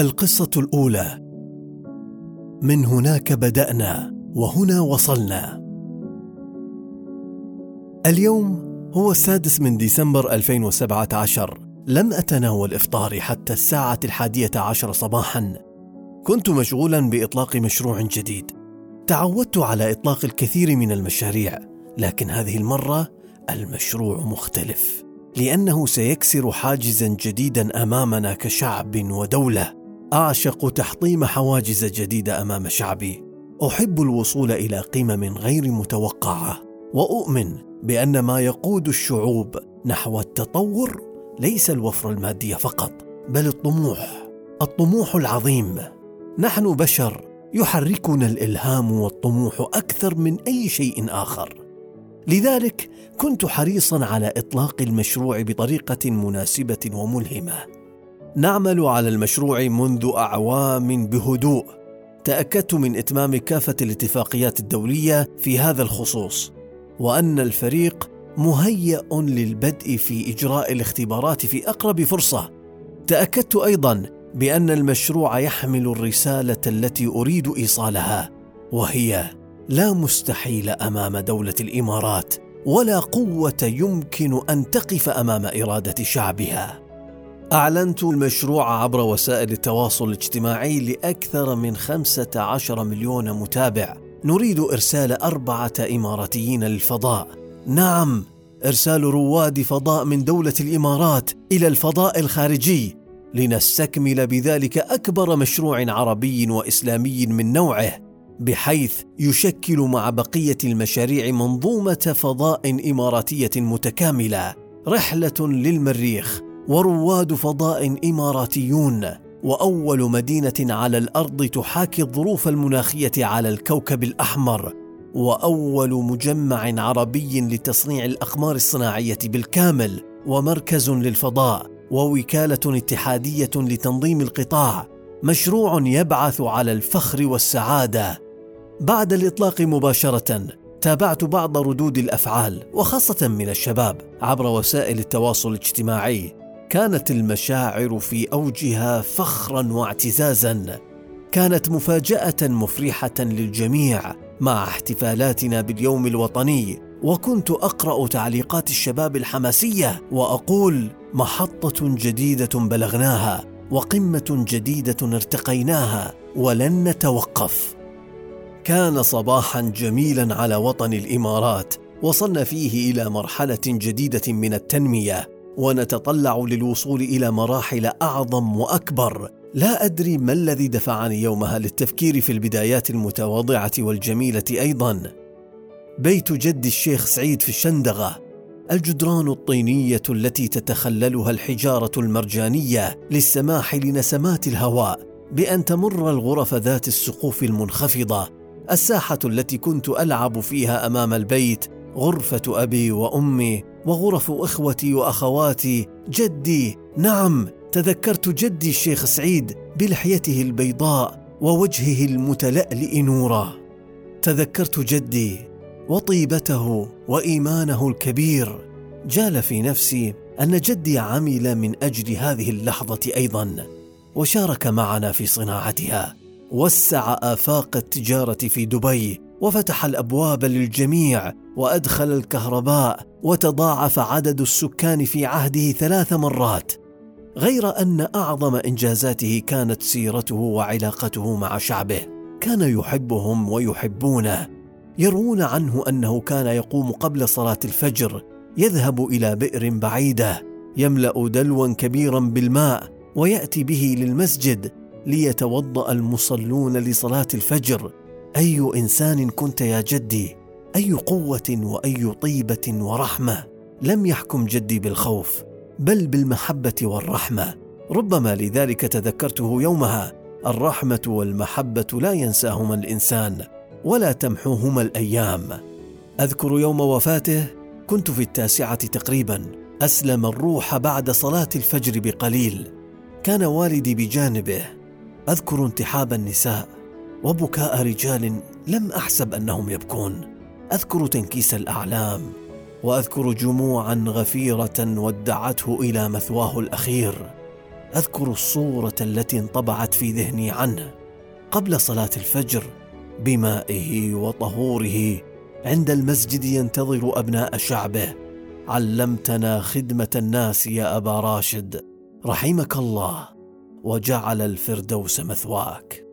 القصة الأولى. من هناك بدأنا وهنا وصلنا. اليوم هو السادس من ديسمبر 2017 لم أتناول إفطاري حتى الساعة الحادية عشر صباحا. كنت مشغولا بإطلاق مشروع جديد. تعودت على إطلاق الكثير من المشاريع لكن هذه المرة المشروع مختلف. لأنه سيكسر حاجزا جديدا أمامنا كشعب ودولة. أعشق تحطيم حواجز جديده أمام شعبي. أحب الوصول إلى قمم غير متوقعة. وأؤمن بأن ما يقود الشعوب نحو التطور ليس الوفر المادي فقط بل الطموح. الطموح العظيم. نحن بشر يحركنا الإلهام والطموح أكثر من أي شيء آخر. لذلك كنت حريصا على إطلاق المشروع بطريقة مناسبة وملهمة. نعمل على المشروع منذ أعوام بهدوء. تأكدت من إتمام كافة الاتفاقيات الدولية في هذا الخصوص وأن الفريق مهيأ للبدء في إجراء الاختبارات في أقرب فرصة. تأكدت أيضا بأن المشروع يحمل الرسالة التي أريد إيصالها وهي لا مستحيل أمام دولة الإمارات ولا قوة يمكن أن تقف أمام إرادة شعبها. أعلنت المشروع عبر وسائل التواصل الاجتماعي لأكثر من 15 مليون متابع. نريد إرسال أربعة إماراتيين للفضاء. نعم إرسال رواد فضاء من دولة الإمارات إلى الفضاء الخارجي. لنستكمل بذلك أكبر مشروع عربي وإسلامي من نوعه بحيث يشكل مع بقية المشاريع منظومة فضاء إماراتية متكاملة. رحلة للمريخ. ورواد فضاء إماراتيون وأول مدينة على الأرض تحاكي الظروف المناخية على الكوكب الأحمر وأول مجمع عربي لتصنيع الأقمار الصناعية بالكامل ومركز للفضاء ووكالة اتحادية لتنظيم القطاع مشروع يبعث على الفخر والسعادة. بعد الإطلاق مباشرة تابعت بعض ردود الأفعال وخاصة من الشباب عبر وسائل التواصل الاجتماعي. كانت المشاعر في أوجها فخرا واعتزازا كانت مفاجأة مفرحة للجميع مع احتفالاتنا باليوم الوطني. وكنت أقرأ تعليقات الشباب الحماسية وأقول محطة جديدة بلغناها وقمة جديدة ارتقيناها ولن نتوقف. كان صباحا جميلا على وطن الإمارات وصلنا فيه إلى مرحلة جديدة من التنمية. ونتطلع للوصول إلى مراحل أعظم وأكبر. لا أدري ما الذي دفعني يومها للتفكير في البدايات المتواضعة والجميلة أيضا. بيت جد الشيخ سعيد في الشندغة الجدران الطينية التي تتخللها الحجارة المرجانية للسماح لنسمات الهواء بأن تمر الغرف ذات السقوف المنخفضة الساحة التي كنت ألعب فيها أمام البيت غرفة أبي وأمي وغرف إخوتي وأخواتي جدي. نعم تذكرت جدي الشيخ سعيد بلحيته البيضاء ووجهه المتلألئ نورا. تذكرت جدي وطيبته وإيمانه الكبير. جال في نفسي أن جدي عمل من أجل هذه اللحظة أيضا وشارك معنا في صناعتها. وسع آفاق التجارة في دبي وفتح الأبواب للجميع وأدخل الكهرباء وتضاعف عدد السكان في عهده ثلاث مرات غير أن أعظم إنجازاته كانت سيرته وعلاقته مع شعبه. كان يحبهم ويحبونه يروون عنه أنه كان يقوم قبل صلاة الفجر يذهب إلى بئر بعيدة يملأ دلوا كبيرا بالماء ويأتي به للمسجد ليتوضأ المصلون لصلاة الفجر. أي إنسان كنت يا جدي؟ أي قوة وأي طيبة ورحمة لم يحكم جدي بالخوف بل بالمحبة والرحمة. ربما لذلك تذكرته يومها الرحمة والمحبة لا ينساهما الإنسان ولا تمحوهما الأيام. أذكر يوم وفاته كنت في التاسعة تقريبا أسلم الروح بعد صلاة الفجر بقليل. كان والدي بجانبه. أذكر انتحاب النساء وبكاء رجال لم أحسب أنهم يبكون. أذكر تنكيس الأعلام وأذكر جموعا غفيرة ودعته إلى مثواه الأخير. أذكر الصورة التي انطبعت في ذهني عنه قبل صلاة الفجر بمائه وطهوره عند المسجد ينتظر أبناء شعبه. علمتنا خدمة الناس يا أبا راشد رحمك الله وجعل الفردوس مثواك.